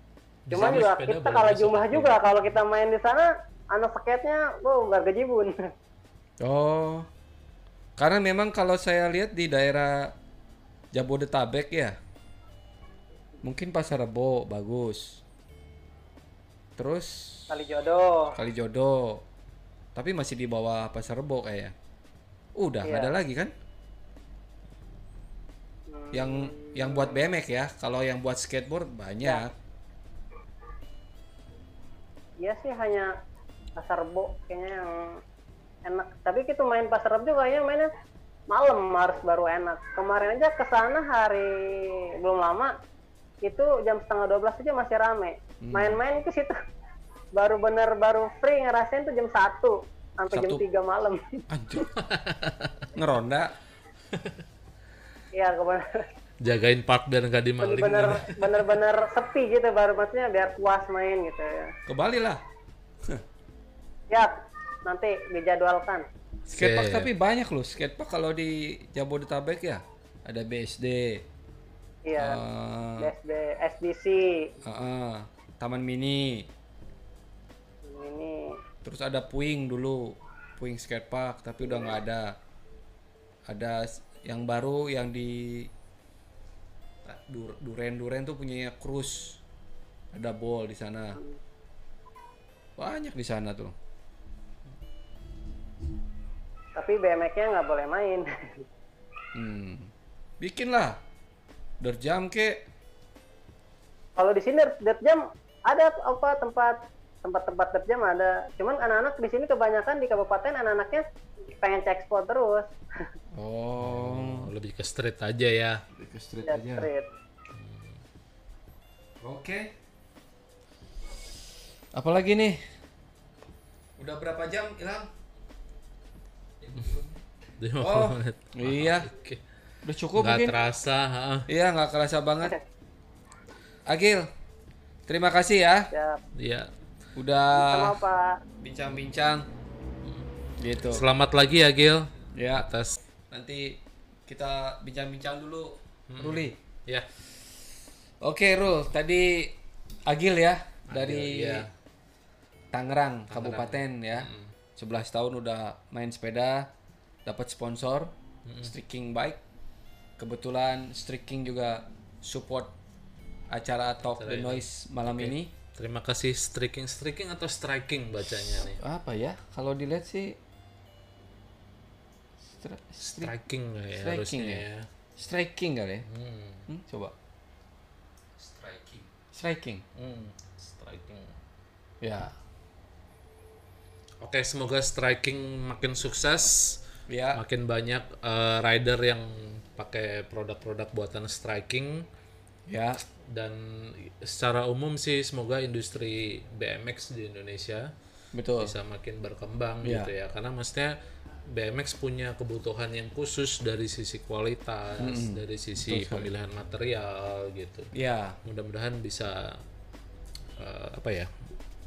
Cuma juga kita kalau jumlah juga kalau kita main di sana anak skate-nya wow bergejibun. Oh. Karena memang kalau saya lihat di daerah Jabodetabek ya. Mungkin Pasar Rebo bagus. Terus Kali jodoh. Kali Jodoh. Tapi masih di bawah Pasar Rebo kayaknya. Udah Iya. ada lagi kan? Hmm, Yang yang buat BMX ya. Kalau yang buat skateboard banyak. Iya sih hanya pasar rebo kayaknya yang enak. Tapi kita main pasar rebo juga kayaknya mainnya malam harus baru enak. Kemarin aja ke sana hari belum lama itu jam setengah 12 aja masih rame. Main-main ke situ baru bener baru free ngerasain tuh jam 1 sampai jam Satu. 3 malam. Anjir. Ngeronda. Iya kemarin Jagain park biar nggak dimaling. bener bener bener sepi gitu baru maksudnya biar puas main gitu ya. Ke Bali lah. Ya, nanti dijadwalkan. Skatepark tapi banyak loh. Skatepark kalau di Jabodetabek ya. Ada BSD. Iya, eh, BSD, SDC eh, eh, Taman Mini. ini. Terus ada Puing dulu. Puing Skatepark tapi udah nggak ada. Ada yang baru yang di Dur- Duren Duren tuh punyanya Cruise. Ada ball di sana. Banyak di sana tuh. Tapi BMX-nya nggak boleh main. Hmm. Bikinlah. Derjam ke. Kalau di sini dirt jam ada apa tempat tempat-tempat dirt jam ada. Cuman anak-anak di sini kebanyakan di kabupaten anak-anaknya pengen cek spot terus. Oh. Lebih ke street aja ya. Ke street Lihat street. Oke. Apalagi nih? Udah berapa jam, Ilham? 50 Oh, menit. iya. Oke. Udah cukup Nggak mungkin? terasa. ha. Iya, nggak kerasa banget. Agil, terima kasih ya. Ya, Iya. Udah Pak. bincang-bincang. Gitu. Selamat lagi ya Gil Ya, atas nanti kita bincang-bincang dulu. Ruli. ya Oke, Rul. Tadi Agil ya dari iya. Tangerang, Kabupaten ya. 11 tahun udah main sepeda, dapat sponsor streaking bike. Kebetulan streaking juga support acara Talk the Noise malam ini. Terima kasih striking striking atau striking bacanya nih. Apa ya? Kalau dilihat sih stra- stri- Striking ya Striking harusnya ya? ya. striking kali ya? Hmm. Hmm, coba. Striking. Striking. Hmm. Striking. Ya. Oke, semoga striking makin sukses. Ya. Makin banyak eh, rider yang pakai produk-produk buatan striking Ya. dan secara umum sih semoga industri BMX di Indonesia Betul. bisa makin berkembang Iya. gitu ya karena maksudnya BMX punya kebutuhan yang khusus dari sisi kualitas dari sisi pemilihan material gitu Ya. mudah-mudahan bisa eh, apa ya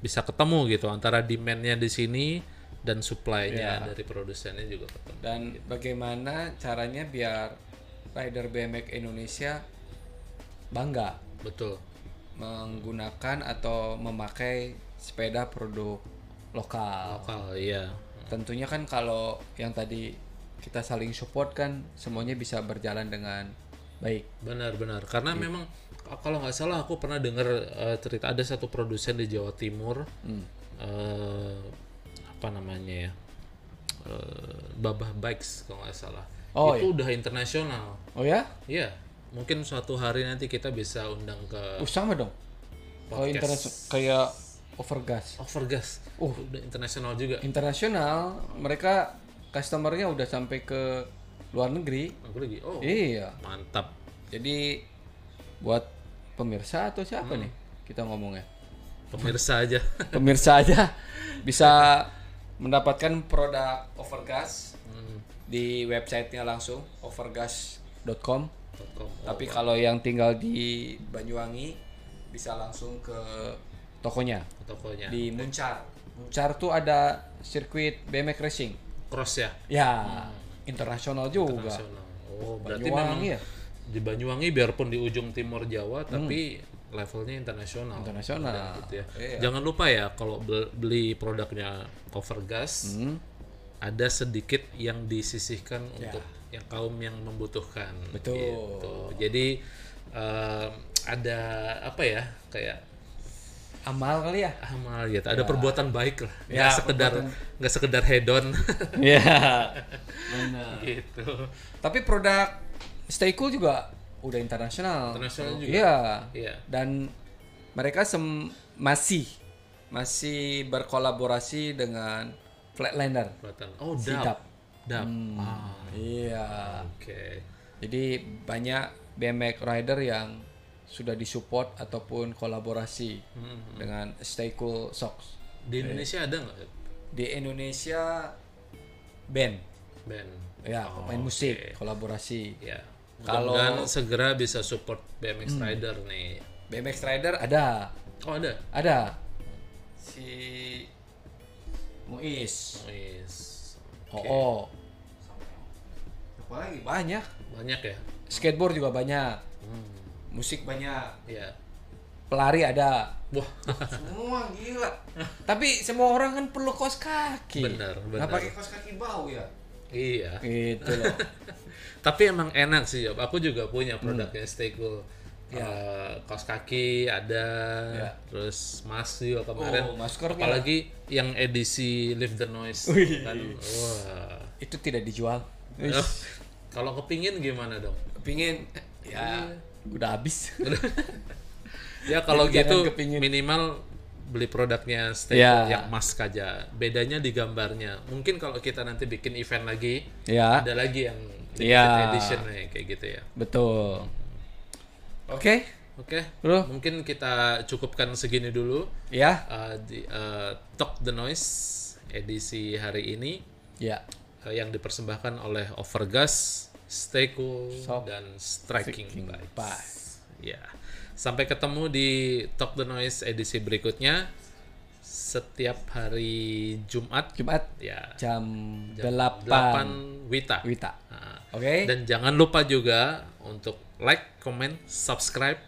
bisa ketemu gitu antara demandnya di sini dan supply-nya dari produsennya juga ketemu Dan bagaimana caranya biar rider BMX Indonesia bangga betul. menggunakan atau memakai sepeda produk lokal. lokal iya. Tentunya kan kalau yang tadi kita saling support kan semuanya bisa berjalan dengan baik. benar-benar karena memang kalau nggak salah aku pernah dengar eh, cerita ada satu produsen di Jawa Timur eh, apa namanya ya Eh, Babah Bikes kalau nggak salah Oh, itu udah internasional Oh ya? Iya mungkin suatu hari nanti kita bisa undang ke Uh, sama dong. Kalau internasional kayak Overgas. Overgas uh udah internasional juga Internasional mereka customernya udah sampai ke luar negeri. aku lagi oh Iya. mantap Jadi buat pemirsa atau siapa nih kita ngomongnya? Pemirsa aja. Pemirsa aja bisa mendapatkan produk Overgas Hmm. Di websitenya langsung overgas.com. Oh, Tapi kalau yang tinggal di Banyuwangi bisa langsung ke tokonya tokonya. di Muncar. Muncar tuh ada sirkuit BMX racing. Cross ya. Ya, internasional juga. Nasional. Oh, berarti Banyuwangi memang ya? di Banyuwangi biarpun di ujung timur Jawa tapi levelnya internasional. Hmm. Internasional. Gitu ya. Iya. Jangan lupa ya kalau bel- beli produknya Overgas Hmm. Ada sedikit yang disisihkan untuk yang kaum yang membutuhkan. Ya. Betul. Gitu. Jadi em, ada apa ya kayak Amal kali ya? amal gitu. Ada perbuatan baik lah. Nggak Ya, sekedar nggak sekedar hedon Iya. Benar. gitu. Tapi produk Stay Cool juga udah internasional. Internasional juga. Iya. Iya. Dan mereka sem- masih masih berkolaborasi dengan Flatlander. Buatan. Oh, Si dap. Dap. Dap. Hmm. Ah, Iya. oke. Jadi banyak BMX rider yang sudah disupport ataupun kolaborasi Hmm. dengan Stay Cool Socks. Di Indonesia ada nggak Di Indonesia band, band? ya Oh, pemain musik kolaborasi. Ya. Kalau- Kalau segera bisa support BMX Hmm. rider nih. BMX rider ada, Oh ada. ada si Muiz, Nice. Oo. Apa lagi? Banyak. Banyak ya. Skateboard juga banyak. Hmm. Musik banyak. Ya. Pelari ada. Wah. Semua gila. Tapi semua orang kan perlu kaos kaki. Benar, benar. pakai kaos kaki bau ya. iya. Gitu loh. Tapi emang enak sih, Job. Aku juga punya Hmm. produknya Stay Cool. Eh, kaos kaki ada, Ya. terus mask juga kemarin. Oh, masker Apalagi yang edisi Live the Noise Wih. kan. Wah. Itu tidak dijual. Kalau kepingin gimana dong? Pingin ya udah habis. Ya kalau gitu kepingin. minimal beli produknya Stay Ya. Cool yang mask aja. Bedanya di gambarnya. Mungkin kalau kita nanti bikin event lagi, ya, ada lagi yang limited Ya. edition kayak gitu ya. betul. Oke, Oke, Bro. mungkin kita cukupkan segini dulu ya. uh, di uh, Talk the Noise edisi hari ini Ya. uh, yang dipersembahkan oleh Overgas, Stay Cool Sok. dan Striking, Striking. Ya, sampai ketemu di Talk the Noise edisi berikutnya setiap hari Jumat. Jumat Ya, jam, jam 8 Wita. Wita. Nah, Oke. Dan jangan lupa juga untuk like, comment, subscribe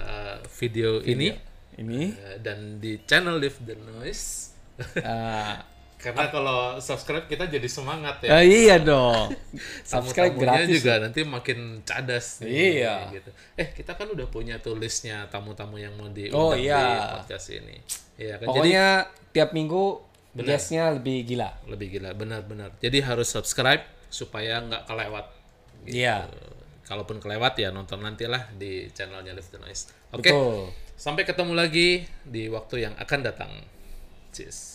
uh, video, ini Ini uh, dan di channel Live the Noise. eh, Karena kalau subscribe kita jadi semangat ya. eh, iya dong. Subscribe gratis. juga nanti makin cadas. nih, Iya. Gitu. Eh kita kan udah punya tuh listnya tamu-tamu yang mau diundang Oh, di iya. podcast ini. Iya kan. Jadi Pokoknya tiap minggu guestnya lebih gila. lebih gila, benar-benar. Jadi harus subscribe supaya nggak kelewat. Gitu. Iya. Kalaupun kelewat ya nonton nantilah di channelnya Live the Noise. Oke. Betul. Sampai ketemu lagi di waktu yang akan datang. Cheers.